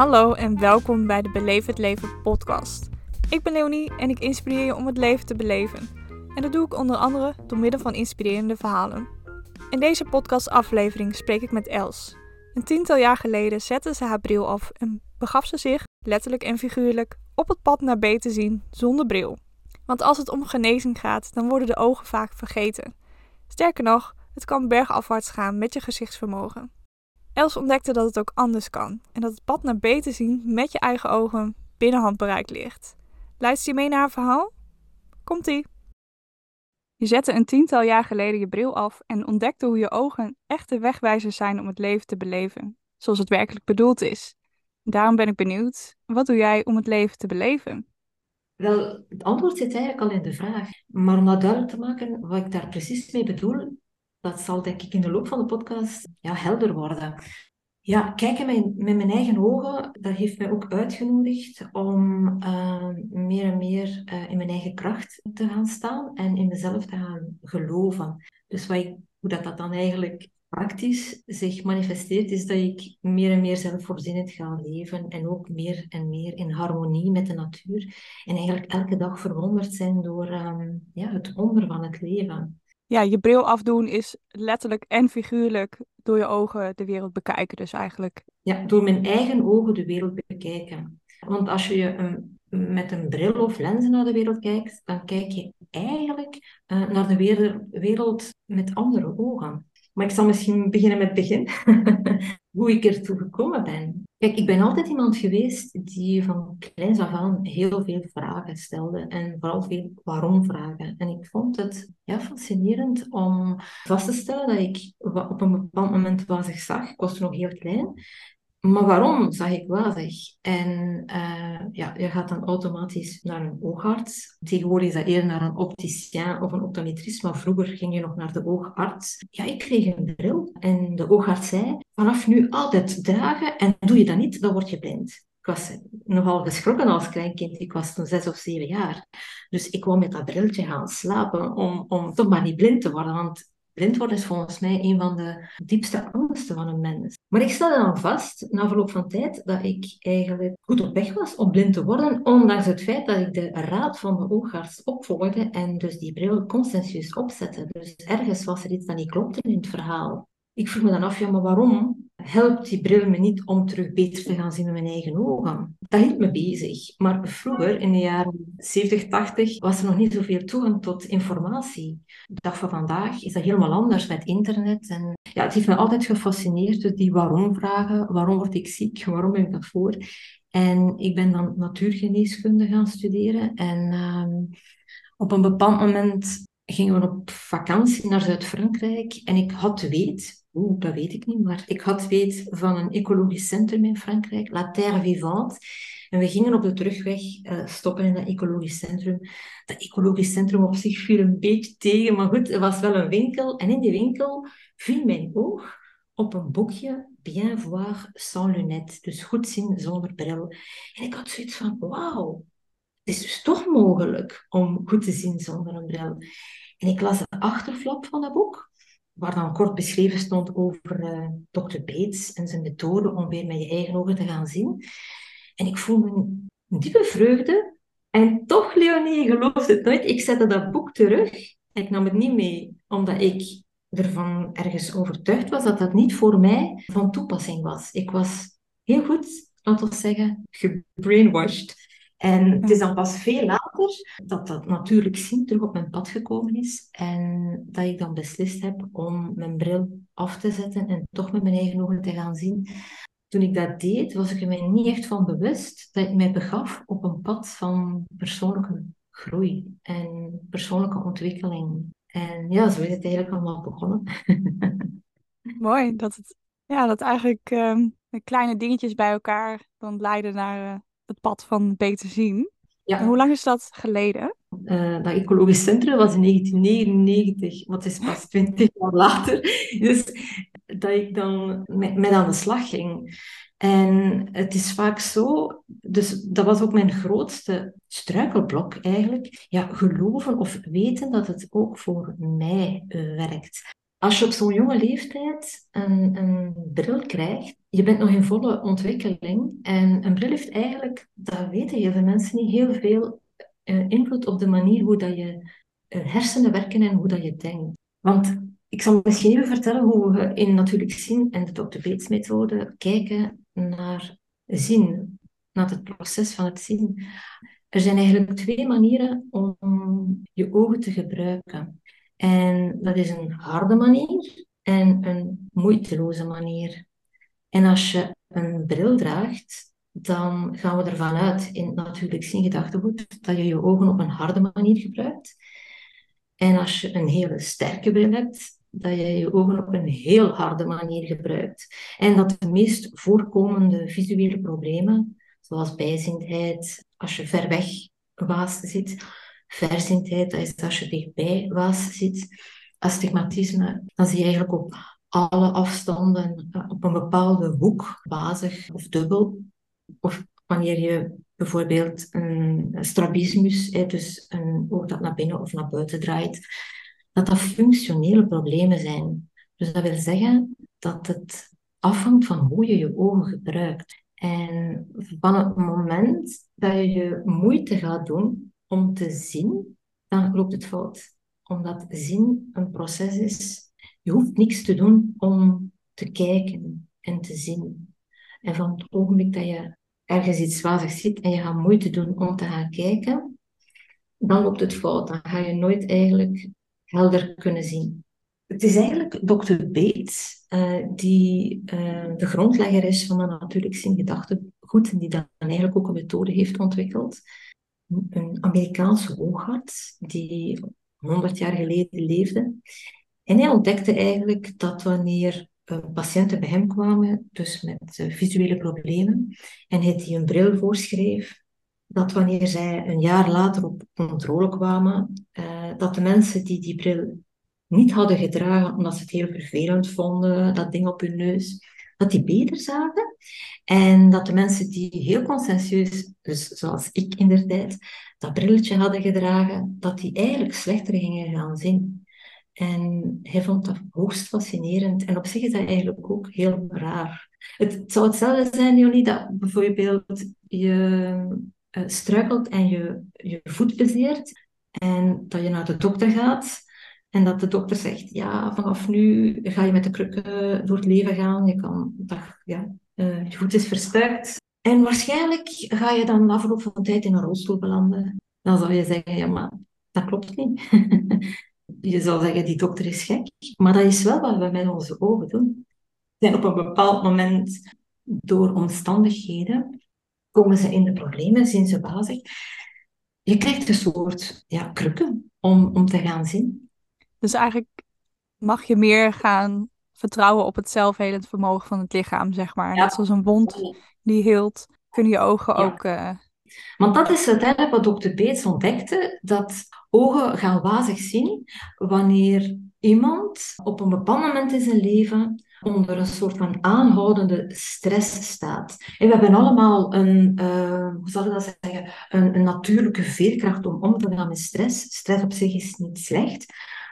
Hallo en welkom bij de Beleef het Leven podcast. Ik ben Leonie en ik inspireer je om het leven te beleven. En dat doe ik onder andere door middel van inspirerende verhalen. In deze podcastaflevering spreek ik met Els. Een tiental jaar geleden zette ze haar bril af en begaf ze zich, letterlijk en figuurlijk, op het pad naar beter zien zonder bril. Want als het om genezing gaat, dan worden de ogen vaak vergeten. Sterker nog, het kan bergafwaarts gaan met je gezichtsvermogen. Els ontdekte dat het ook anders kan en dat het pad naar beter zien met je eigen ogen binnen handbereik ligt. Luister je mee naar haar verhaal? Komt-ie! Je zette een tiental jaar geleden je bril af en ontdekte hoe je ogen echte wegwijzers zijn om het leven te beleven, zoals het werkelijk bedoeld is. Daarom ben ik benieuwd, wat doe jij om het leven te beleven? Wel, het antwoord zit eigenlijk al in de vraag. Maar om dat duidelijk te maken, wat ik daar precies mee bedoel, dat zal denk ik in de loop van de podcast ja, helder worden. Ja, kijken met, met mijn eigen ogen, dat heeft mij ook uitgenodigd om uh, meer en meer uh, in mijn eigen kracht te gaan staan en in mezelf te gaan geloven. Dus wat ik, hoe dat, dat dan eigenlijk praktisch zich manifesteert, is dat ik meer en meer zelfvoorzienend ga leven en ook meer en meer in harmonie met de natuur. En eigenlijk elke dag verwonderd zijn door um, ja, het wonder van het leven ja, je bril afdoen is letterlijk en figuurlijk door je ogen de wereld bekijken dus eigenlijk. Ja, door mijn eigen ogen de wereld bekijken. Want als je een, met een bril of lenzen naar de wereld kijkt, dan kijk je eigenlijk uh, naar de wereld met andere ogen. Maar ik zal misschien beginnen met het begin. Hoe ik ertoe gekomen ben. Kijk, ik ben altijd iemand geweest die van kleins af aan heel veel vragen stelde. En vooral veel waarom-vragen. En ik vond het ja, fascinerend om vast te stellen dat ik op een bepaald moment wazig zag. Ik was nog heel klein. Maar waarom zag ik wazig? En uh, ja, je gaat dan automatisch naar een oogarts. Tegenwoordig is dat eerder naar een opticien of een optometrist, maar vroeger ging je nog naar de oogarts. Ja, ik kreeg een bril en de oogarts zei, vanaf nu altijd dragen en doe je dat niet, dan word je blind. Ik was nogal geschrokken als kleinkind. Ik was toen zes of zeven jaar. Dus ik wou met dat briltje gaan slapen om, om toch maar niet blind te worden. Want Blind worden is volgens mij een van de diepste angsten van een mens. Maar ik stelde dan vast, na verloop van tijd, dat ik eigenlijk goed op weg was om blind te worden, ondanks het feit dat ik de raad van de oogarts opvolgde en dus die bril consensueus opzette. Dus ergens was er iets dat niet klopte in het verhaal. Ik vroeg me dan af, ja, maar waarom helpt die bril me niet om terug beter te gaan zien met mijn eigen ogen? Dat hield me bezig. Maar vroeger, in de jaren 70, 80, was er nog niet zoveel toegang tot informatie. De dag van vandaag is dat helemaal anders met internet. En ja, het heeft me altijd gefascineerd, dus die waarom-vragen. Waarom word ik ziek? Waarom ben ik dat voor? En ik ben dan natuurgeneeskunde gaan studeren. En uh, op een bepaald moment gingen we op vakantie naar Zuid-Frankrijk. En ik had weet Oeh, dat weet ik niet, maar ik had weet van een ecologisch centrum in Frankrijk, La Terre Vivante. En we gingen op de terugweg uh, stoppen in dat ecologisch centrum. Dat ecologisch centrum op zich viel een beetje tegen, maar goed, er was wel een winkel. En in die winkel viel mijn oog op een boekje Bien voir sans lunettes, dus goed zien zonder bril. En ik had zoiets van, wauw, het is dus toch mogelijk om goed te zien zonder een bril. En ik las de achterflap van dat boek waar dan kort beschreven stond over uh, Dr. Bates en zijn methode om weer met je eigen ogen te gaan zien. En ik voelde een diepe vreugde. En toch, Leonie, je het nooit, ik zette dat boek terug. Ik nam het niet mee, omdat ik ervan ergens overtuigd was dat dat niet voor mij van toepassing was. Ik was heel goed, laten we zeggen, gebrainwashed. En het is dan pas veel later dat dat natuurlijk zien terug op mijn pad gekomen is. En dat ik dan beslist heb om mijn bril af te zetten en toch met mijn eigen ogen te gaan zien. Toen ik dat deed, was ik er mij niet echt van bewust dat ik mij begaf op een pad van persoonlijke groei en persoonlijke ontwikkeling. En ja, zo is het eigenlijk allemaal begonnen. Mooi, dat het ja, dat eigenlijk um, kleine dingetjes bij elkaar dan leiden naar uh, het pad van beter zien. Ja. hoe lang is dat geleden? Uh, dat ecologisch centrum was in 1999, wat is pas 20 jaar later. Dus dat ik dan met, met aan de slag ging. En het is vaak zo, dus dat was ook mijn grootste struikelblok eigenlijk. Ja, geloven of weten dat het ook voor mij uh, werkt. Als je op zo'n jonge leeftijd een, een bril krijgt, je bent nog in volle ontwikkeling. En een bril heeft eigenlijk, dat weten heel veel mensen niet, heel veel uh, invloed op de manier hoe dat je uh, hersenen werken en hoe dat je denkt. Want ik zal misschien even vertellen hoe we in natuurlijk zien en de Dr. Bates methode kijken naar zien, naar het proces van het zien. Er zijn eigenlijk twee manieren om je ogen te gebruiken. En dat is een harde manier en een moeiteloze manier. En als je een bril draagt, dan gaan we ervan uit in natuurlijk zien gedachtegoed dat je je ogen op een harde manier gebruikt. En als je een hele sterke bril hebt, dat je je ogen op een heel harde manier gebruikt. En dat de meest voorkomende visuele problemen, zoals bijzindheid, als je ver weg waas zit, verzindheid, dat is als je dichtbij waas zit, astigmatisme, dan zie je eigenlijk op alle afstanden eh, op een bepaalde hoek, bazig of dubbel. Of wanneer je bijvoorbeeld een strabismus, dus een oog dat naar binnen of naar buiten draait, dat dat functionele problemen zijn. Dus dat wil zeggen dat het afhangt van hoe je je ogen gebruikt. En van het moment dat je je moeite gaat doen om te zien, dan loopt het fout. Omdat zien een proces is. Je hoeft niks te doen om te kijken en te zien. En van het ogenblik dat je ergens iets wazig ziet en je gaat moeite doen om te gaan kijken, dan loopt het fout. Dan ga je nooit eigenlijk helder kunnen zien. Het is eigenlijk Dr. Bates uh, die uh, de grondlegger is van de natuurlijk zin gedachtegoed en die dan eigenlijk ook een methode heeft ontwikkeld. Een Amerikaanse hoogarts die 100 jaar geleden leefde. En hij ontdekte eigenlijk dat wanneer uh, patiënten bij hem kwamen, dus met visuele problemen, en hij die een bril voorschreef, dat wanneer zij een jaar later op controle kwamen, uh, dat de mensen die die bril niet hadden gedragen omdat ze het heel vervelend vonden, dat ding op hun neus, dat die beter zagen. En dat de mensen die heel conscientieus, dus zoals ik in der tijd, dat brilletje hadden gedragen, dat die eigenlijk slechter gingen gaan zien. En hij vond dat hoogst fascinerend. En op zich is dat eigenlijk ook heel raar. Het, zou hetzelfde zijn, Johnny, dat bijvoorbeeld je uh, struikelt en je, je voet bezeert en dat je naar de dokter gaat en dat de dokter zegt, ja, vanaf nu ga je met de krukken door het leven gaan, je, kan, ja, uh, je voet is verstuikt. En waarschijnlijk ga je dan na verloop van tijd in een rolstoel belanden. Dan zou je zeggen, ja, maar dat klopt niet. je zou zeggen, die dokter is gek. Maar dat is wel wat we met onze ogen doen. En op een bepaald moment, door omstandigheden, komen ze in de problemen, zien ze wazig. Je krijgt een soort ja, krukken om, om te gaan zien. Dus eigenlijk mag je meer gaan vertrouwen op het zelfhelend vermogen van het lichaam, zeg maar. Ja. Net zoals een wond die heelt, kunnen je ogen ook... Uh... Want dat is uiteindelijk wat dokter Bates ontdekte, dat ogen gaan wazig zien wanneer iemand op een bepaald moment in zijn leven onder een soort van aanhoudende stress staat. En we hebben allemaal een, uh, hoe zal ik dat zeggen, een, een, natuurlijke veerkracht om om te gaan met stress. Stress op zich is niet slecht,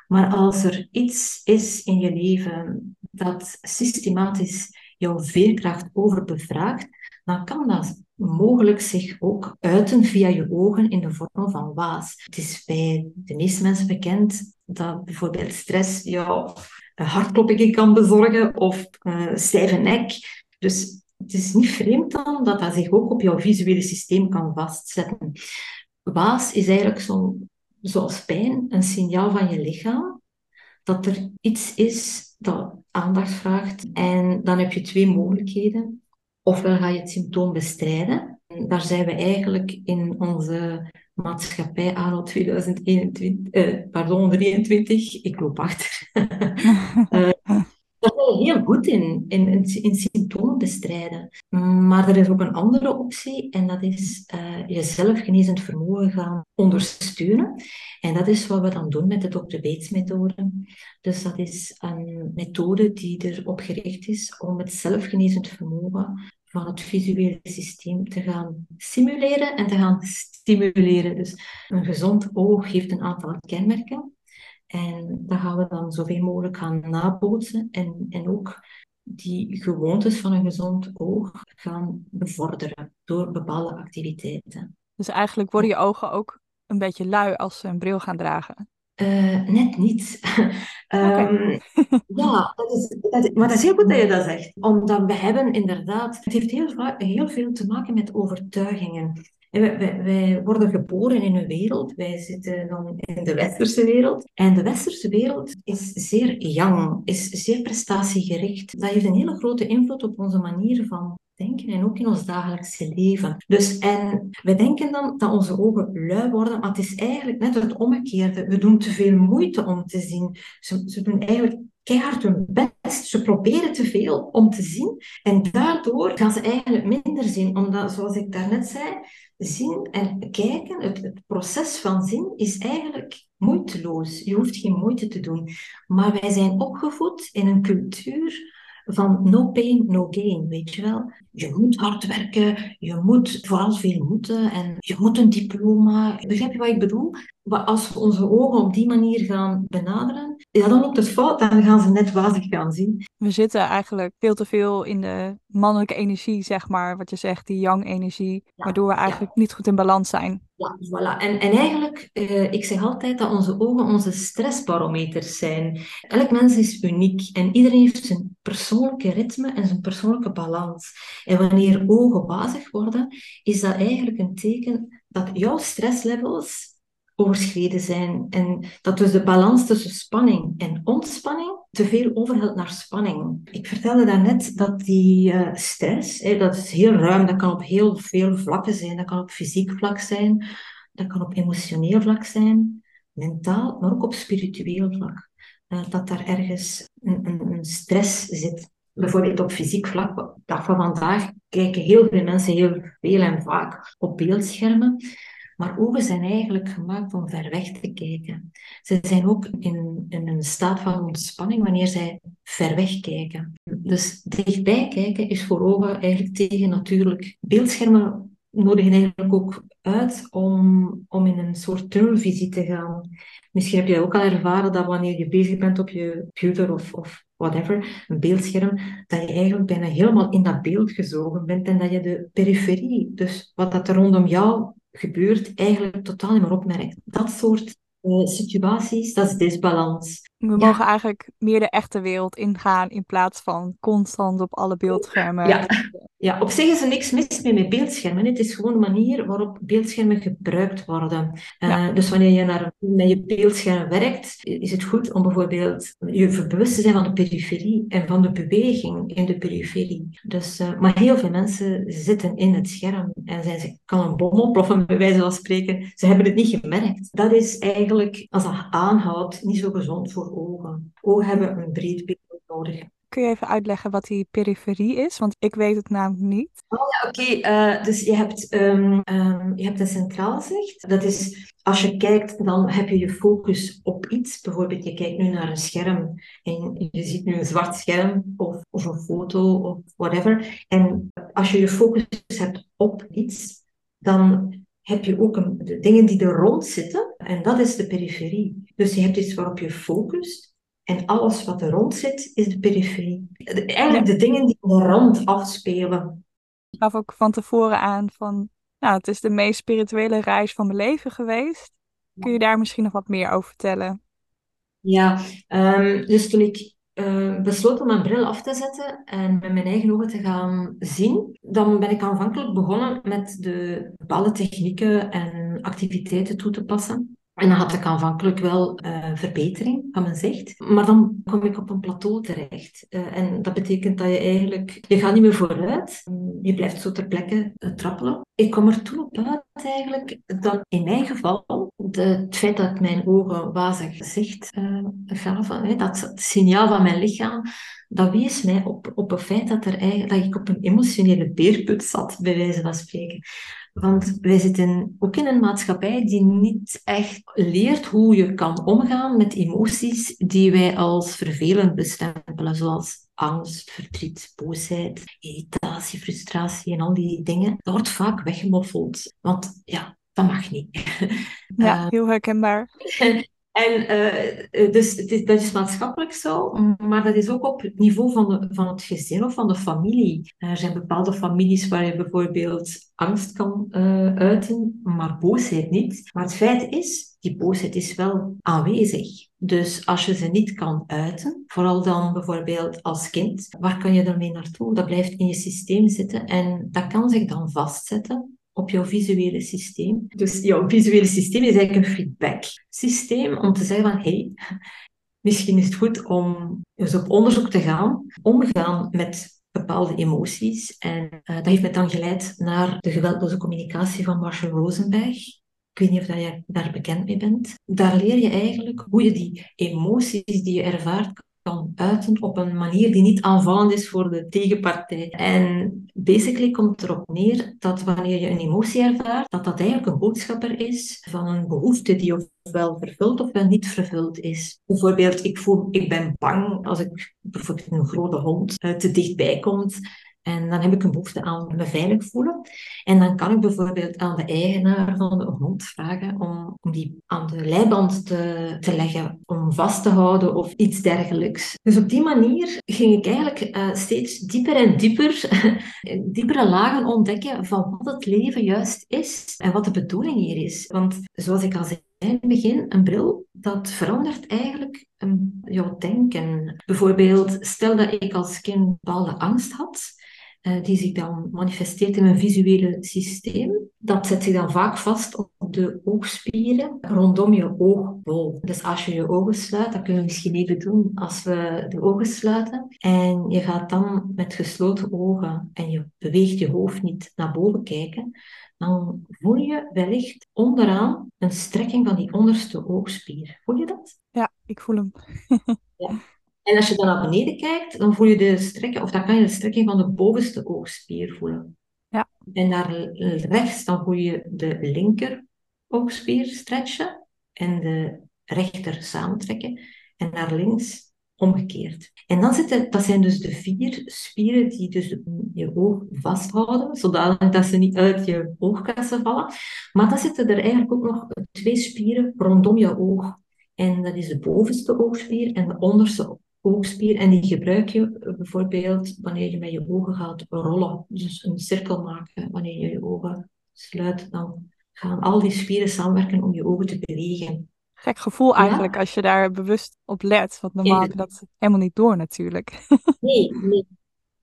maar als er iets is in je leven dat systematisch jouw veerkracht overbevraagt, dan kan dat mogelijk zich ook uiten via je ogen in de vorm van waas. Het is bij de meeste mensen bekend dat bijvoorbeeld stress jou hartkloppingen kan bezorgen of stijve nek. Dus het is niet vreemd dan dat dat zich ook op jouw visuele systeem kan vastzetten. Waas is eigenlijk zo, zoals pijn een signaal van je lichaam dat er iets is dat aandacht vraagt. En dan heb je twee mogelijkheden. Ofwel ga je het symptoom bestrijden. Daar zijn we eigenlijk in onze maatschappij anno 2021, eh, pardon, 23, ik loop achter. uh, daar zijn we heel goed in, in, in, symptomen bestrijden. Maar er is ook een andere optie en dat is uh, je zelfgenezend vermogen gaan ondersteunen. En dat is wat we dan doen met de Dr. Bates methode. Dus dat is een methode die erop gericht is om het zelfgenezend vermogen van het visuele systeem te gaan simuleren en te gaan stimuleren. Dus een gezond oog heeft een aantal kenmerken. En dat gaan we dan zoveel mogelijk gaan nabootsen en, en ook die gewoontes van een gezond oog gaan bevorderen door bepaalde activiteiten. Dus eigenlijk worden je ogen ook een beetje lui als ze een bril gaan dragen. Uh, net niet. um, ja, dat is, dat, maar dat is heel goed dat je dat zegt. Omdat we hebben inderdaad... Het heeft heel, heel veel te maken met overtuigingen. Wij, wij, wij, worden geboren in een wereld, wij zitten dan in de westerse wereld. En de westerse wereld is zeer jong, is zeer prestatiegericht. Dat heeft een hele grote invloed op onze manier van denken en ook in ons dagelijkse leven. Dus en we denken dan dat onze ogen lui worden, maar het is eigenlijk net het omgekeerde. We doen te veel moeite om te zien. Ze, ze doen eigenlijk keihard hun best. Ze proberen te veel om te zien. En daardoor gaan ze eigenlijk minder zien. Omdat, zoals ik daarnet zei, zien en kijken, het, het proces van zien, is eigenlijk moeiteloos. Je hoeft geen moeite te doen. Maar wij zijn opgevoed in een cultuur van no pain, no gain, weet je wel. Je moet hard werken, je moet vooral veel moeten en je moet een diploma. Begrijp je wat ik bedoel? Maar als we onze ogen op die manier gaan benaderen, ja, dan loopt het fout. Dan gaan ze net wazig gaan zien. We zitten eigenlijk veel te veel in de mannelijke energie, zeg maar. Wat je zegt, die yang-energie. waardoor we eigenlijk niet goed in balans zijn. Ja, voilà. En, en eigenlijk, uh, ik zeg altijd dat onze ogen onze stressbarometers zijn. Elk mens is uniek en iedereen heeft zijn persoonlijke ritme en zijn persoonlijke balans. En wanneer ogen wazig worden, is dat eigenlijk een teken dat jouw stresslevels overschreden zijn. En dat dus de balans tussen spanning en ontspanning te veel overhelt naar spanning. Ik vertelde daarnet dat die uh, stress, hè, dat is heel ruim, dat kan op heel veel vlakken zijn. Dat kan op fysiek vlak zijn, dat kan op emotioneel vlak zijn, mentaal, maar ook op spiritueel vlak. Uh, dat daar ergens een, een, stress zit bijvoorbeeld op fysiek vlak, dag van vandaag, kijken heel veel mensen heel veel en vaak op beeldschermen. Maar ogen zijn eigenlijk gemaakt om ver weg te kijken. Ze zijn ook in, een staat van ontspanning wanneer zij ver weg kijken. Dus dichtbij kijken is voor ogen eigenlijk tegen natuurlijk. Beeldschermen nodigen eigenlijk ook uit om, om in een soort tunnelvisie te gaan. Misschien heb je ook al ervaren dat wanneer je bezig bent op je computer of, of whatever, een beeldscherm, dat je eigenlijk bijna helemaal in dat beeld gezogen bent en dat je de periferie, dus wat dat er rondom jou gebeurt, eigenlijk totaal niet meer opmerkt. Dat soort uh, situaties, dat is disbalans. We mogen eigenlijk meer de echte wereld ingaan in plaats van constant op alle beeldschermen. Ja, ja op zich is er niks mis mee met beeldschermen. Het is gewoon de manier waarop beeldschermen gebruikt worden. Uh, Dus wanneer je naar, met je beeldscherm werkt, is het goed om bijvoorbeeld je bewust te zijn van de periferie en van de beweging in de periferie. Dus, uh, maar heel veel mensen zitten in het scherm en zijn ze kan een bom oploffen, bij wijze van spreken. Ze hebben het niet gemerkt. Dat is eigenlijk, als dat aanhoudt, niet zo gezond voor ogen. Ogen hebben een breed beeld nodig. Kun je even uitleggen wat die periferie is? Want ik weet het namelijk niet. Oh ja, oké. Eh, dus je hebt, um, um, je hebt een centraal zicht. Dat is, als je kijkt, dan heb je je focus op iets. Bijvoorbeeld, je kijkt nu naar een scherm en je ziet nu een zwart scherm of, of een foto of whatever. En als je je focus hebt op iets, dan heb je ook een, de dingen die er rond zitten. En dat is de periferie. Dus je hebt iets waarop je focust. En alles wat er rond zit, is de periferie. Eigenlijk de dingen die aan de rand afspelen. Ik gaf ook van tevoren aan van, nou, het is de meest spirituele reis van mijn leven geweest. Kun je daar misschien nog wat meer over vertellen? Ja, um, dus toen ik uh, besloot om mijn bril af te zetten en met mijn eigen ogen te gaan zien, dan ben ik aanvankelijk begonnen met de bepaalde technieken en activiteiten toe te passen. En dan had ik aanvankelijk wel uh, verbetering van mijn zicht. Maar dan kom ik op een plateau terecht. Uh, en dat betekent dat je eigenlijk... Je gaat niet meer vooruit. Je blijft zo ter plekke trappelen. Ik kom er toen op uit eigenlijk dat in mijn geval het feit dat mijn ogen wazig zicht gaven, dat signaal van mijn lichaam, dat wees mij op, op het feit dat, er eigenlijk, dat ik op een emotionele beerput zat, bij wijze van spreken. Want wij zitten ook in een maatschappij die niet echt leert hoe je kan omgaan met emoties die wij als vervelend bestempelen, zoals angst, verdriet, boosheid, irritatie, frustratie en al die dingen. Dat wordt vaak weggemoffeld, want ja, dat mag niet. Ja, heel herkenbaar. En uh, dus het is, dat is maatschappelijk zo, maar dat is ook op het niveau van, de, van het gezin of van de familie. Er zijn bepaalde families waar je bijvoorbeeld angst kan uh, uiten, maar boosheid niet. Maar het feit is, die boosheid is wel aanwezig. Dus als je ze niet kan uiten, vooral dan bijvoorbeeld als kind, waar kan je ermee naartoe? Dat blijft in je systeem zitten en dat kan zich dan vastzetten op jouw visuele systeem. Dus jouw visuele systeem is eigenlijk een feedback systeem om te zeggen van hey, misschien is het goed om eens op onderzoek te gaan, omgaan met bepaalde emoties. En uh, dat heeft me dan geleid naar de geweldloze communicatie van Marshall Rosenberg. Ik weet niet of dat je daar bekend mee bent. Daar leer je eigenlijk hoe je die emoties die je ervaart kan uiten op een manier die niet aanvallend is voor de tegenpartij. En basically komt erop neer dat wanneer je een emotie ervaart, dat dat eigenlijk een boodschapper is van een behoefte die ofwel vervuld ofwel niet vervuld is. Bijvoorbeeld, ik, voel, ik ben bang als ik bijvoorbeeld een grote hond uh, te dichtbij komt. En dan heb ik een behoefte aan me veilig voelen. En dan kan ik bijvoorbeeld aan de eigenaar van de hond vragen om, om die aan de leiband te, te leggen, om vast te houden of iets dergelijks. Dus op die manier ging ik eigenlijk uh, steeds dieper en dieper, diepere lagen ontdekken van wat het leven juist is en wat de bedoeling hier is. Want zoals ik al zei, in het begin, een bril, dat verandert eigenlijk um, jouw denken. Bijvoorbeeld, stel dat ik als kind bepaalde angst had, die zich dan manifesteert in een visuele systeem. Dat zet zich dan vaak vast op de oogspieren rondom je oogbol. Dus als je je ogen sluit, dat kunnen we misschien even doen als we de ogen sluiten. En je gaat dan met gesloten ogen en je beweegt je hoofd niet naar boven kijken, dan voel je wellicht onderaan een strekking van die onderste oogspier. Voel je dat? Ja, ik voel hem. ja. En als je dan naar beneden kijkt, dan voel je de strekking, of dan kan je de strekking van de bovenste oogspier voelen. Ja. En naar rechts, dan voel je de linker oogspier stretchen en de rechter samentrekken. En naar links omgekeerd. En dan zitten, dat zijn dus de vier spieren die dus je oog vasthouden, zodat dat ze niet uit je oogkassen vallen. Maar dan zitten er eigenlijk ook nog twee spieren rondom je oog. En dat is de bovenste oogspier en de onderste oogspier. En die gebruik je bijvoorbeeld wanneer je met je ogen gaat rollen. Dus een cirkel maken wanneer je je ogen sluit. Dan gaan al die spieren samenwerken om je ogen te bewegen. Gek gevoel eigenlijk als je daar bewust op let. Want normaal heb je dat helemaal niet door natuurlijk. Nee, nee.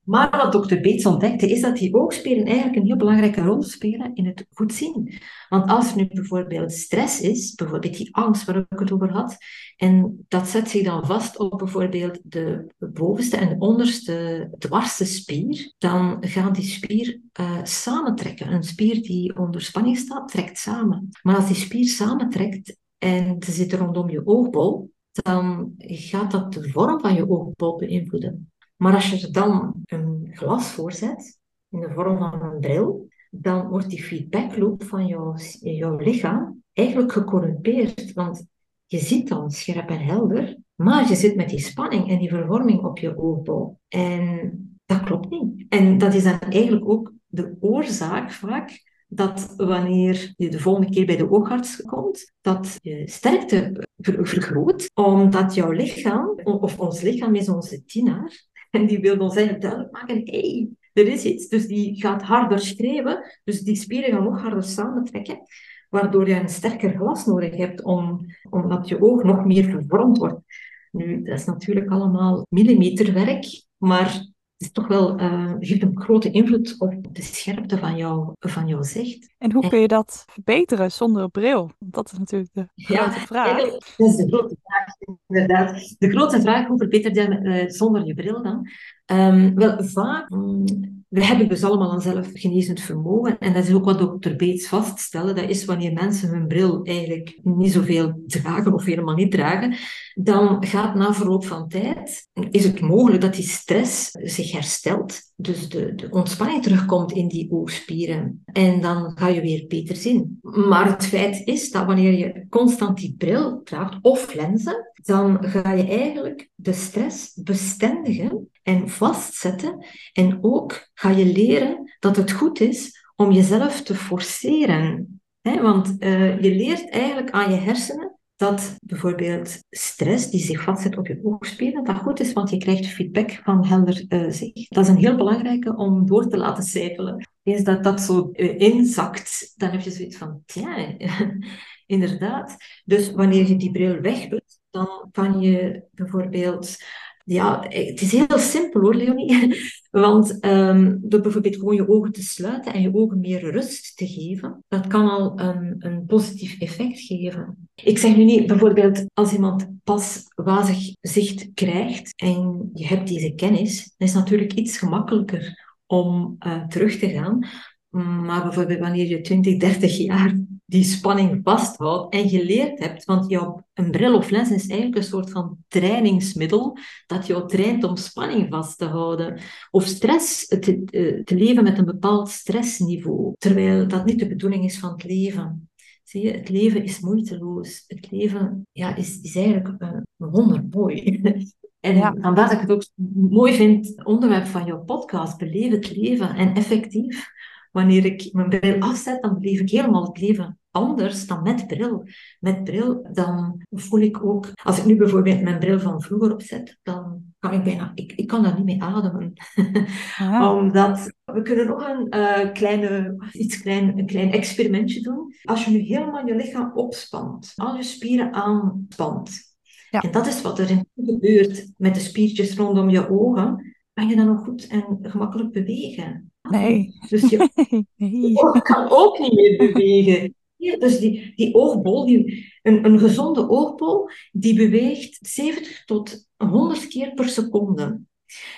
Maar wat dokter Beets ontdekte, is dat die oogspieren eigenlijk een heel belangrijke rol spelen in het goed zien. Want als er nu bijvoorbeeld stress is, bijvoorbeeld die angst waar ik het over had, en dat zet zich dan vast op bijvoorbeeld de bovenste en de onderste dwarse spier, dan gaat die spier uh, samentrekken. Een spier die onder spanning staat, trekt samen. Maar als die spier samentrekt en ze zit rondom je oogbol, dan gaat dat de vorm van je oogbol beïnvloeden. Maar als je er dan een glas voorzet, in de vorm van een bril, dan wordt die feedbackloop van jouw, jouw lichaam eigenlijk gecorrumpeerd. Want je ziet dan scherp en helder, maar je zit met die spanning en die vervorming op je oogbol. En dat klopt niet. En dat is dan eigenlijk ook de oorzaak vaak dat wanneer je de volgende keer bij de oogarts komt, dat je sterkte vergroot, omdat jouw lichaam, of ons lichaam is onze dienaar, en die wil ons duidelijk maken, hey, er is iets. Dus die gaat harder schreeuwen, dus die spieren gaan nog harder samentrekken, waardoor je een sterker glas nodig hebt, om, omdat je oog nog meer vervormd wordt. Nu, dat is natuurlijk allemaal millimeterwerk, maar is toch wel, uh, heeft een grote invloed op de scherpte van, jou, van jouw zicht. En hoe kun je dat verbeteren zonder bril? Dat is natuurlijk de grote vraag. Dat is de grote vraag, inderdaad. De grote vraag, hoe verbeter je uh, zonder je bril dan? Um, wel, vaak... Um, we hebben dus allemaal een zelfgenezend vermogen. En dat is ook wat dokter Bates vaststellen. Dat is wanneer mensen hun bril eigenlijk niet zoveel dragen of helemaal niet dragen, dan gaat na verloop van tijd, is het mogelijk dat die stress zich herstelt. Dus de, de ontspanning terugkomt in die oogspieren. En dan ga je weer beter zien. Maar het feit is dat wanneer je constant die bril draagt of lenzen, dan ga je eigenlijk de stress bestendigen en vastzetten. En ook ga je leren dat het goed is om jezelf te forceren. want uh, je leert eigenlijk aan je hersenen dat bijvoorbeeld stress die zich vastzet op je oogspieren, dat goed is, want je krijgt feedback van helder uh, zicht. Dat is een heel belangrijke om door te laten sijpelen. Eens dat dat zo uh, inzakt, dan heb je zoiets van, ja, inderdaad. Dus wanneer je die bril weg doet, dan kan je bijvoorbeeld ja, het is heel simpel hoor, Leonie. Want um, door bijvoorbeeld gewoon je ogen te sluiten en je ogen meer rust te geven, dat kan al een, een positief effect geven. Ik zeg nu niet bijvoorbeeld als iemand pas wazig zicht krijgt en je hebt deze kennis, dan is het natuurlijk iets gemakkelijker om uh, terug te gaan. Maar bijvoorbeeld wanneer je 20, 30 jaar die spanning vasthoudt en geleerd hebt, want jouw, een bril of lens is eigenlijk een soort van trainingsmiddel dat jou traint om spanning vast te houden. Of stress, te, eh, te leven met een bepaald stressniveau, terwijl dat niet de bedoeling is van het leven. Zie je, het leven is moeiteloos. Het leven ja, is, is eigenlijk een, wondermooi. En ja. vandaar dat ik het ook mooi vind, het onderwerp van jouw podcast, beleef het leven. En effectief, Wanneer ik mijn bril afzet, dan beleef ik helemaal het leven anders dan met bril. Met bril, dan voel ik ook... Als ik nu bijvoorbeeld mijn bril van vroeger opzet, dan kan ik bijna... Ik, ik kan daar niet mee ademen. Ah. Omdat... We kunnen nog een, uh, kleine, iets klein, een klein experimentje doen. Als je nu helemaal je lichaam opspant, al je spieren aanspant, ja. en dat is wat er gebeurt met de spiertjes rondom je ogen, kan je dan nog goed en gemakkelijk bewegen. Nee. Dus je, nee. oog kan ook niet meer bewegen. dus die, die oogbol, die, een, een gezonde oogbol, die beweegt 70 tot 100 keer per seconde.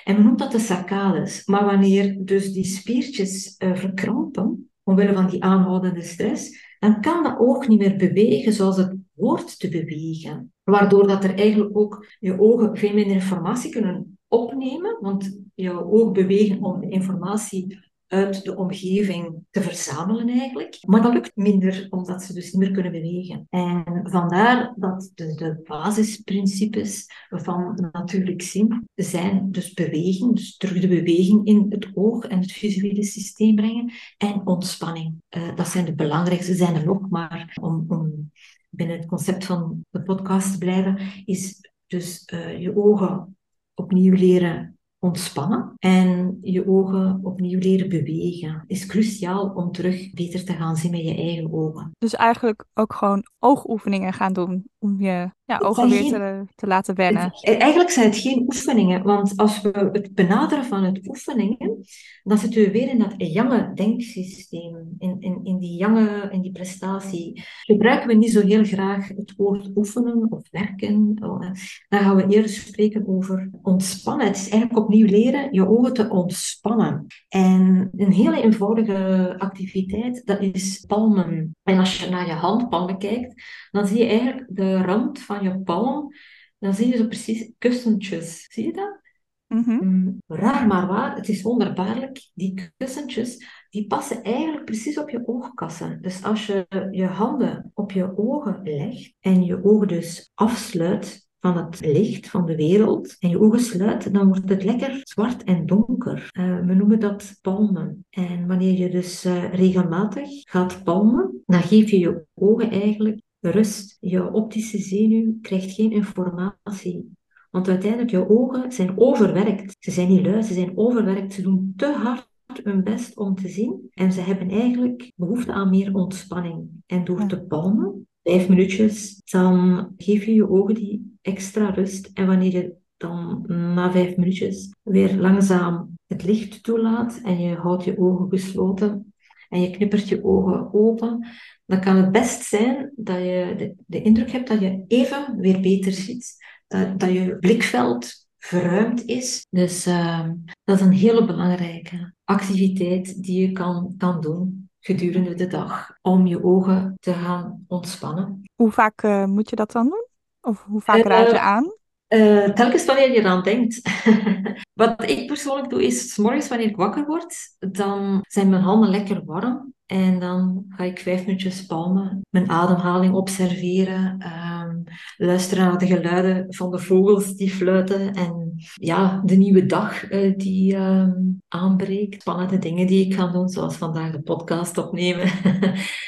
En men noemt dat de saccades. Maar wanneer dus die spiertjes uh, verkrampen, omwille van die aanhoudende stress, dan kan dat oog niet meer bewegen zoals het hoort te bewegen. Waardoor dat er eigenlijk ook je ogen veel minder informatie kunnen opnemen, want je oog bewegen om informatie uit de omgeving te verzamelen eigenlijk. Maar dat lukt minder, omdat ze dus niet meer kunnen bewegen. En vandaar dat de, de basisprincipes van natuurlijk zien zijn dus beweging, dus terug de beweging in het oog en het visuele systeem brengen en ontspanning. Uh, dat zijn de belangrijkste, zijn er nog, maar om, om binnen het concept van de podcast te blijven, is dus uh, je ogen opnieuw leren ontspannen en je ogen opnieuw leren bewegen. Is cruciaal om terug beter te gaan zien met je eigen ogen. Dus eigenlijk ook gewoon oogoefeningen gaan doen om je ja, ogen weer te, te, laten wennen. eigenlijk zijn het geen oefeningen, want als we het benaderen van het oefeningen, dan zitten we weer in dat jonge denksysteem, in, in, in die jonge, in die prestatie. Gebruiken we niet zo heel graag het woord oefenen of werken. Dan gaan we eerder spreken over ontspannen. Het is eigenlijk opnieuw leren je ogen te ontspannen. En een hele eenvoudige activiteit, dat is palmen. En als je naar je handpalmen kijkt, dan zie je eigenlijk de rand van je palm, dan zie je zo precies kussentjes. Zie je dat? Mm Raar maar waar, het is wonderbaarlijk. Die kussentjes, die passen eigenlijk precies op je oogkassen. Dus als je je handen op je ogen legt en je ogen dus afsluit van het licht van de wereld en je ogen sluit, dan wordt het lekker zwart en donker. Uh, we noemen dat palmen. En wanneer je dus uh, regelmatig gaat palmen, dan geef je je ogen eigenlijk rust. Je optische zenuw krijgt geen informatie. Want uiteindelijk, je ogen zijn overwerkt. Ze zijn niet lui, ze zijn overwerkt. Ze doen te hard hun best om te zien. En ze hebben eigenlijk behoefte aan meer ontspanning. En door te palmen, vijf minuutjes, dan geef je je ogen die extra rust. En wanneer je dan na vijf minuutjes weer langzaam het licht toelaat en je houdt je ogen gesloten en je knippert je ogen open, dan kan het best zijn dat je de, de indruk hebt dat je even weer beter ziet. Dat, dat je blikveld verruimd is. Dus uh, dat is een hele belangrijke activiteit die je kan, kan doen gedurende de dag om je ogen te gaan ontspannen. Hoe vaak uh, moet je dat dan doen? Of hoe vaak raad je eh, aan? Uh, telkens wanneer je eraan denkt. Wat ik persoonlijk doe, is s morgens wanneer ik wakker word, dan zijn mijn handen lekker warm. En dan ga ik vijf minuutjes palmen, mijn ademhaling observeren, um, luisteren naar de geluiden van de vogels die fluiten en ja, de nieuwe dag uh, die um, aanbreekt. Spannende dingen die ik ga doen, zoals vandaag de podcast opnemen.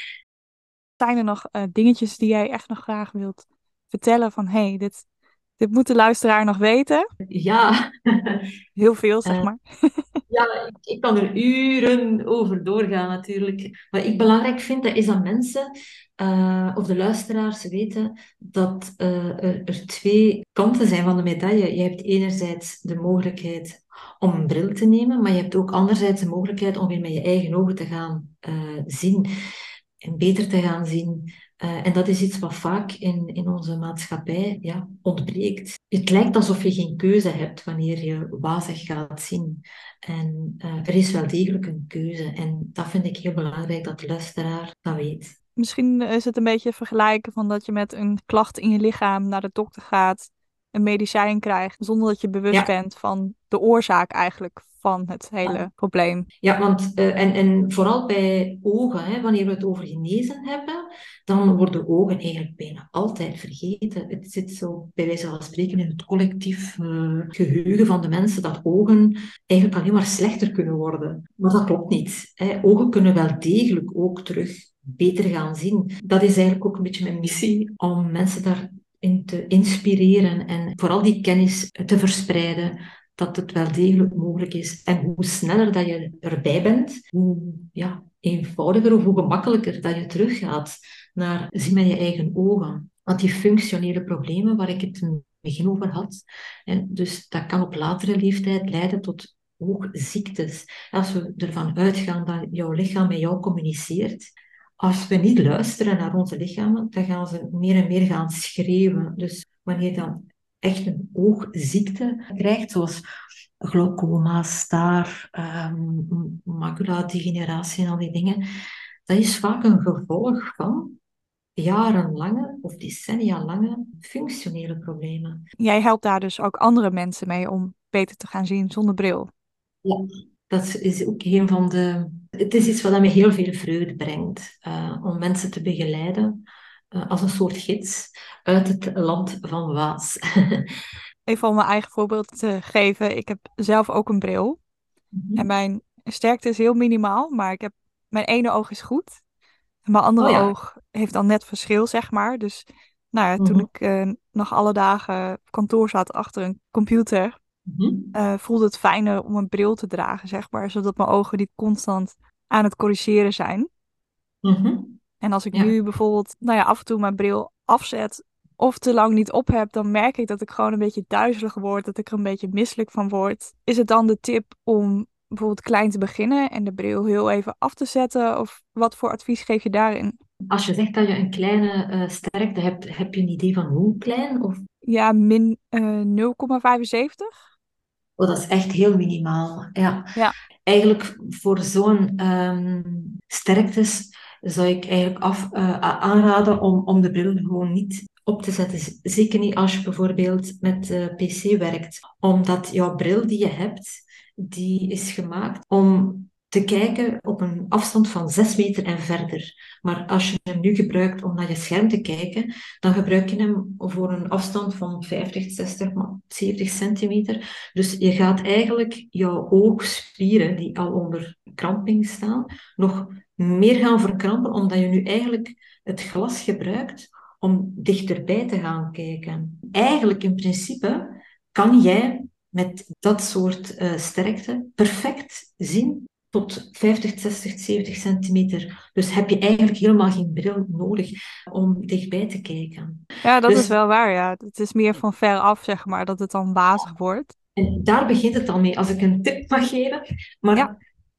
Zijn er nog uh, dingetjes die jij echt nog graag wilt vertellen van hey, dit, dit moet de luisteraar nog weten? Ja. Heel veel, zeg maar. ja, ik, ik, kan er uren over doorgaan natuurlijk. Wat ik belangrijk vind, dat is dat mensen uh, of de luisteraars weten dat uh, er, er, twee kanten zijn van de medaille. Je hebt enerzijds de mogelijkheid om een bril te nemen, maar je hebt ook anderzijds de mogelijkheid om weer met je eigen ogen te gaan zien en beter te gaan zien. Uh, en dat is iets wat vaak in, in onze maatschappij ja, ontbreekt. Het lijkt alsof je geen keuze hebt wanneer je wazig gaat zien. En uh, er is wel degelijk een keuze. En dat vind ik heel belangrijk dat de luisteraar dat weet. Misschien is het een beetje vergelijken van dat je met een klacht in je lichaam naar de dokter gaat, een medicijn krijgt, zonder dat je bewust bent van de oorzaak eigenlijk van het hele probleem. Ja, want uh, en, en vooral bij ogen, hè, wanneer we het over genezen hebben, dan worden ogen eigenlijk bijna altijd vergeten. Het zit zo bij wijze van spreken in het collectief uh, geheugen van de mensen dat ogen eigenlijk alleen maar slechter kunnen worden. Maar dat klopt niet. Hè. Ogen kunnen wel degelijk ook terug beter gaan zien. Dat is eigenlijk ook een beetje mijn missie, om mensen daarin te inspireren en vooral die kennis te verspreiden, dat het wel degelijk mogelijk is. En hoe sneller dat je erbij bent, hoe ja, eenvoudiger of hoe gemakkelijker dat je teruggaat naar zien met je eigen ogen. Want die functionele problemen waar ik het in het begin over had, en dus dat kan op latere leeftijd leiden tot oogziektes. Als we ervan uitgaan dat jouw lichaam met jou communiceert, als we niet luisteren naar onze lichamen, dan gaan ze meer en meer gaan schreeuwen. Dus wanneer je dan echt een oogziekte krijgt, zoals glaucoma, staar, um, macula-degeneratie en al die dingen, dat is vaak een gevolg van jarenlange of decennia lange functionele problemen. Jij helpt daar dus ook andere mensen mee om beter te gaan zien zonder bril. Ja, dat is ook een van de. Het is iets wat me heel veel vreugde brengt uh, om mensen te begeleiden uh, als een soort gids uit het land van Waas. Even om mijn eigen voorbeeld te geven. Ik heb zelf ook een bril. Mm-hmm. En mijn sterkte is heel minimaal, maar ik heb, mijn ene oog is goed. En mijn andere oh, oog heeft dan net verschil, zeg maar. Dus nou ja, toen mm-hmm. ik uh, nog alle dagen op kantoor zat achter een computer, mm voelde het fijner om een bril te dragen, zeg maar. Zodat mijn ogen niet constant aan het corrigeren zijn. Mm-hmm. En als ik nu bijvoorbeeld, nou ja, af en toe mijn bril afzet of te lang niet op heb, dan merk ik dat ik gewoon een beetje duizelig word, dat ik er een beetje misselijk van word. Is het dan de tip om bijvoorbeeld klein te beginnen en de bril heel even af te zetten? Of wat voor advies geef je daarin? Als je zegt dat je een kleine uh, sterkte hebt, heb je een idee van hoe klein? Of? Ja, min uh, 0,75. Oh, dat is echt heel minimaal. Ja. ja. Eigenlijk voor zo'n um, sterktes zou ik eigenlijk af, uh, aanraden om, om de bril gewoon niet op te zetten. Zeker niet als je bijvoorbeeld met uh, PC werkt. Omdat jouw bril die je hebt, die is gemaakt om te kijken op een afstand van 6 meter en verder. Maar als je hem nu gebruikt om naar je scherm te kijken, dan gebruik je hem voor een afstand van 50, 60, 70 centimeter. Dus je gaat eigenlijk jouw oogspieren, die al onder kramping staan, nog meer gaan verkrampen, omdat je nu eigenlijk het glas gebruikt om dichterbij te gaan kijken. Eigenlijk in principe kan jij met dat soort uh, sterkte perfect zien tot 50, 60, 70 centimeter. Dus heb je eigenlijk helemaal geen bril nodig om dichtbij te kijken. Ja, dat dus is wel waar. Ja. Het is meer van ver af, zeg maar, dat het dan wazig wordt. En daar begint het al mee, als ik een tip mag geven. Maar ja.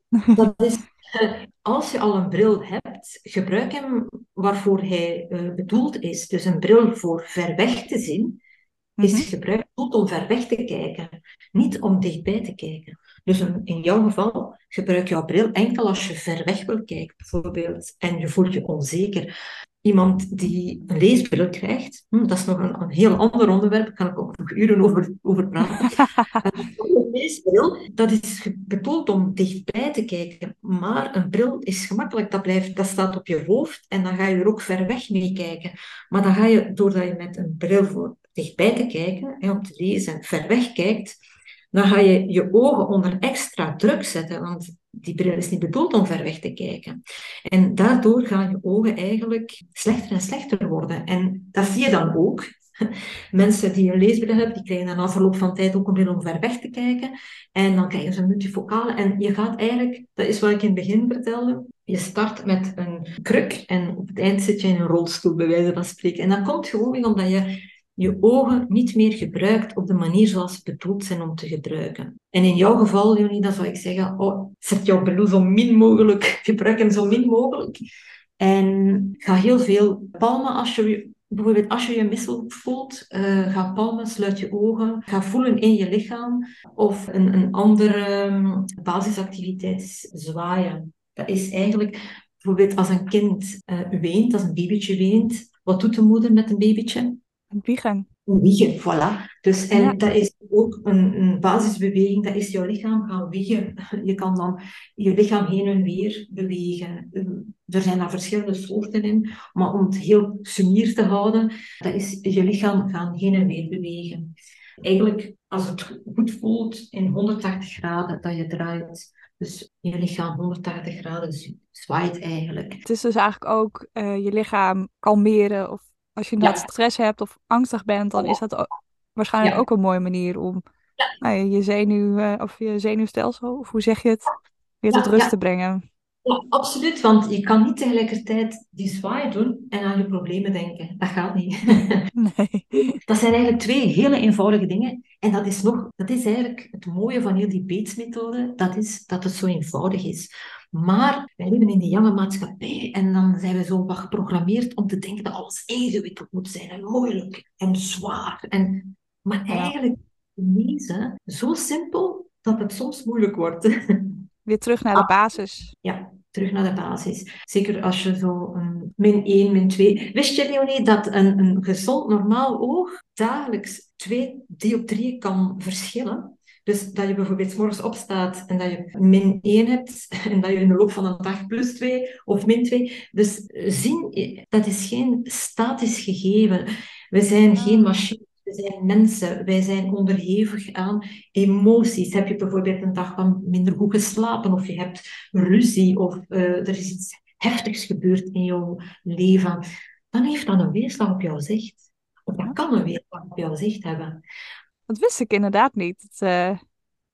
dat is als je al een bril hebt, gebruik hem waarvoor hij uh, bedoeld is. Dus een bril voor ver weg te zien, is mhm. gebruikt om ver weg te kijken, niet om dichtbij te kijken. Dus in jouw geval gebruik jouw bril enkel als je ver weg wil kijken, bijvoorbeeld, en je voelt je onzeker. Iemand die een leesbril krijgt, hm, dat is nog een, een, heel ander onderwerp, daar kan ik ook nog uren over, over praten. een leesbril, dat is bedoeld om dichtbij te kijken, maar een bril is gemakkelijk, dat, blijft, dat staat op je hoofd en dan ga je er ook ver weg mee kijken. Maar dan ga je, doordat je met een bril voor dichtbij te kijken, en om te lezen, ver weg kijkt, dan ga je je ogen onder extra druk zetten, want die bril is niet bedoeld om ver weg te kijken. En daardoor gaan je ogen eigenlijk slechter en slechter worden. En dat zie je dan ook Mensen die een leesbril hebben, die krijgen na verloop van tijd ook een bril om ver weg te kijken. En dan krijgen ze een multifocale. En je gaat eigenlijk, dat is wat ik in het begin vertelde, je start met een kruk en op het eind zit je in een rolstoel, bij wijze van spreken. En dat komt gewoon omdat je je ogen niet meer gebruikt op de manier zoals ze bedoeld zijn om te gebruiken. En in jouw geval, Leonie, dan zou ik zeggen, oh, zet jouw bril zo min mogelijk, gebruik hem zo min mogelijk. En ga heel veel palmen als je Bijvoorbeeld als je je voelt, uh, ga palmen, sluit je ogen, ga voelen in je lichaam. Of een, een andere um, basisactiviteit is zwaaien. Dat is eigenlijk bijvoorbeeld als een kind uh, weent, als een babytje weent. Wat doet de moeder met een babytje? Wiegen. Wiegen, voilà. Dus, en dat is ook een, een, basisbeweging, dat is jouw lichaam gaan wiegen. Je kan dan je lichaam heen en weer bewegen. Er zijn daar verschillende soorten in, maar om het heel sumier te houden, dat is je lichaam gaan heen en weer bewegen. Eigenlijk, als het goed voelt, in 180 graden dat je draait. Dus je lichaam 180 graden zwaait eigenlijk. Het is dus eigenlijk ook uh, je lichaam kalmeren of als je inderdaad stress hebt of angstig bent, dan is dat waarschijnlijk ook een mooie manier om nou, je zenuw uh, of je zenuwstelsel, of hoe zeg je het, weer tot rust te brengen. Ja, absoluut, want je kan niet tegelijkertijd die zwaai doen en aan je problemen denken. Dat gaat niet. Nee. Dat zijn eigenlijk twee hele eenvoudige dingen. En dat is, nog, dat is eigenlijk het mooie van heel die Bates-methode, dat is dat het zo eenvoudig is. Maar wij leven in die jonge maatschappij en dan zijn we zo wat geprogrammeerd om te denken dat alles ingewikkeld moet zijn en moeilijk en zwaar. En, maar eigenlijk is zo simpel dat het soms moeilijk wordt. Weer terug naar de ah. basis. Ja, terug naar de basis. Zeker als je zo een min 1, min 2... Wist je, Leonie, dat een, een gezond normaal oog dagelijks twee dioptrieën kan verschillen? Dus dat je bijvoorbeeld morgens opstaat en dat je min 1 hebt en dat je in de loop van een dag plus 2 of min 2. Dus zien, dat is geen statisch gegeven. We zijn geen ah. machine. We zijn mensen, wij zijn onderhevig aan emoties. Heb je bijvoorbeeld een dag van minder goed geslapen, of je hebt ruzie, of uh, er is iets heftigs gebeurd in jouw leven, dan heeft dat een weerslag op jouw zicht. Of dat kan een weerslag op jouw zicht hebben. Dat wist ik inderdaad niet. Het uh,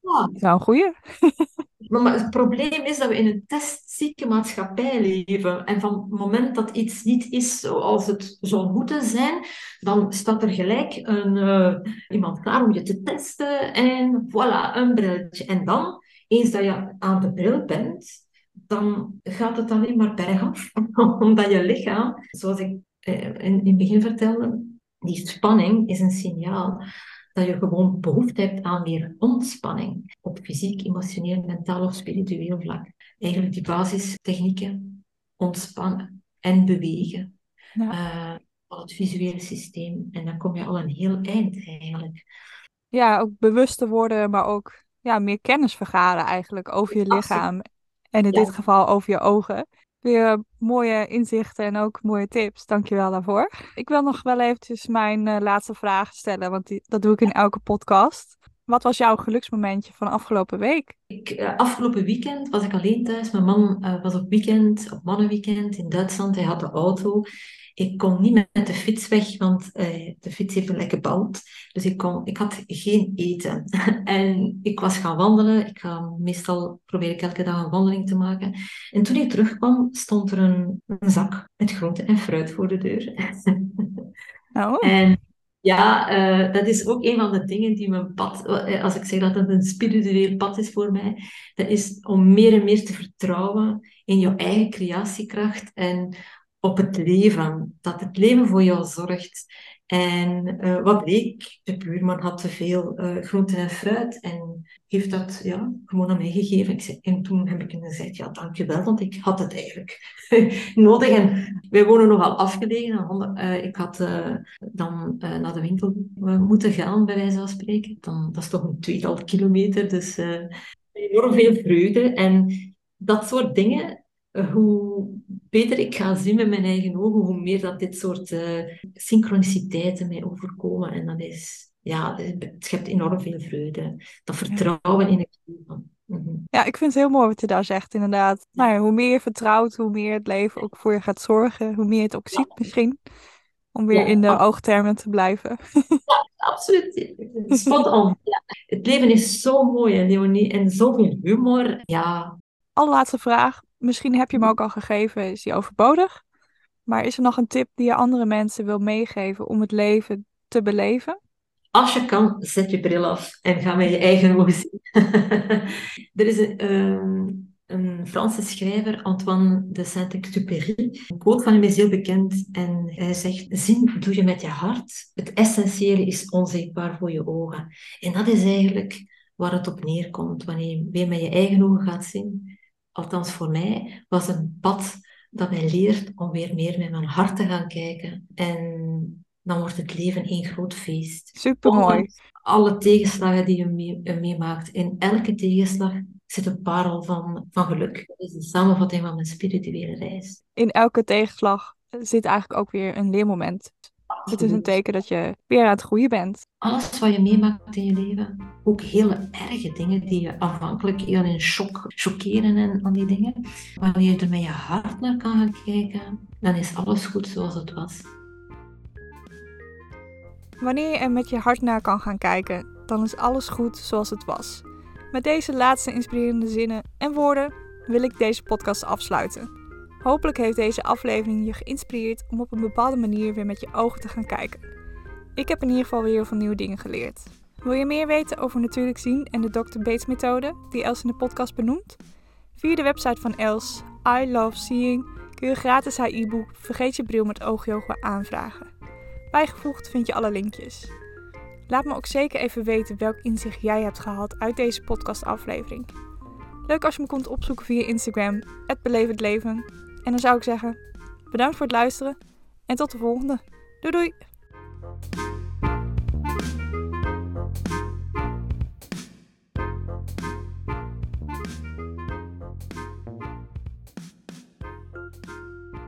ja. is een goeie. Maar het probleem is dat we in een testzieke maatschappij leven. En van het moment dat iets niet is zoals het zou moeten zijn, dan staat er gelijk een, uh, iemand klaar om je te testen. En voilà, een brilletje. En dan, eens dat je aan de bril bent, dan gaat het alleen maar bergaf. Omdat je lichaam, zoals ik eh, in, in het begin vertelde, die spanning is een signaal dat je gewoon behoefte hebt aan meer ontspanning op fysiek, emotioneel, mentaal of spiritueel vlak. Eigenlijk die basistechnieken, ontspannen en bewegen. Ja. Uh, het visuele systeem. En dan kom je al een heel eind eigenlijk. Ja, ook bewust te worden, maar ook ja, meer kennis vergaren eigenlijk over je lichaam. En in dit geval over je ogen. Weer mooie inzichten en ook mooie tips. Dankjewel daarvoor. Ik wil nog wel eventjes mijn uh, laatste vraag stellen, want dat doe ik in elke podcast. Wat was jouw geluksmomentje van afgelopen week? Ik, uh, afgelopen weekend was ik alleen thuis. Mijn man uh, was op weekend, op mannenweekend in Duitsland. Hij had de auto. Ik kon niet met de fiets weg, want uh, de fiets heeft een lekke band. Dus ik, kon, ik had geen eten. en ik was gaan wandelen. Ik ga, meestal probeer ik elke dag een wandeling te maken. En toen ik terugkwam, stond er een, een zak met groente en fruit voor de deur. oh. En ja, uh, dat is ook een van de dingen die mijn pad, eh, als ik zeg dat het een spiritueel pad is voor mij, dat is om meer en meer te vertrouwen in je eigen creatiekracht en op het leven, dat het leven voor jou zorgt. En uh, wat bleek, de buurman had te veel uh, groenten en fruit en heeft dat ja, gewoon aan mij gegeven. Ik en toen heb ik gezegd, ja, dankjewel, want ik had het eigenlijk nodig. En wij wonen nogal afgelegen. Uh, ik had dan naar de winkel moeten gaan, bij wijze van spreken. Dan, dat is toch een tweetal kilometer, dus enorm veel vreugde. En dat soort dingen, hoe beter ik ga zien met mijn eigen ogen, hoe meer dat dit soort uh, synchroniciteiten mij overkomen. En dat is, ja, het schept enorm veel vreugde. Dat vertrouwen in het leven. Mhm. Ja, ik vind het heel mooi wat je daar zegt, inderdaad. Nou ja, hoe meer je vertrouwt, hoe meer het leven ook voor je gaat zorgen, hoe meer je het ook ziet misschien. Om weer Ja, in de oogtermen te blijven. Absoluut. Spot on. Ja. Het leven is zo mooi, Leonie, en zoveel humor. Ja, Allerlaatste vraag. Misschien heb je hem ook al gegeven, is die overbodig? Maar is er nog een tip die je andere mensen wil meegeven om het leven te beleven? als je kan, zet je bril af en ga met je eigen ogen zien. er is een, ehm, een Franse schrijver, Antoine de Saint-Exupéry. Een quote van hem is heel bekend en hij zegt: Zien doe je met je hart. Het essentiële is onzichtbaar voor je ogen. En dat is eigenlijk waar het op neerkomt wanneer je weer met je eigen ogen gaat zien. Althans, voor mij was een pad dat mij leert om weer meer met mijn hart te gaan kijken. En dan wordt het leven één groot feest. Super mooi. Ondanks alle tegenslagen die je mee- je meemaakt, in elke tegenslag zit een parel van, van geluk. Dat is de samenvatting van mijn spirituele reis. In elke tegenslag zit eigenlijk ook weer een leermoment. Het is een teken dat je weer aan het groeien bent. Alles wat je meemaakt in je leven, ook hele erge dingen die je aanvankelijk heel in shock chockeren en aan die dingen. Wanneer je er met je hart naar kan gaan kijken, dan is alles goed zoals het was. Wanneer je er met je hart naar kan gaan kijken, dan is alles goed zoals het was. Met deze laatste inspirerende zinnen en woorden wil ik deze podcast afsluiten. Hopelijk heeft deze aflevering je geïnspireerd om op een bepaalde manier weer met je ogen te gaan kijken. Ik heb in ieder geval weer heel veel nieuwe dingen geleerd. Wil je meer weten over natuurlijk zien en de Dr. Bates methode die Els in de podcast benoemt? Via de website van Els, I Love Seeing, kun je gratis haar e-book Vergeet je bril met oogyoga aanvragen. Bijgevoegd vind je alle linkjes. Laat me ook zeker even weten welk inzicht jij hebt gehad uit deze podcastaflevering. Leuk als je me komt opzoeken via Instagram, @beleefdleven. En dan zou ik zeggen, bedankt voor het luisteren en tot de volgende. Doei doei!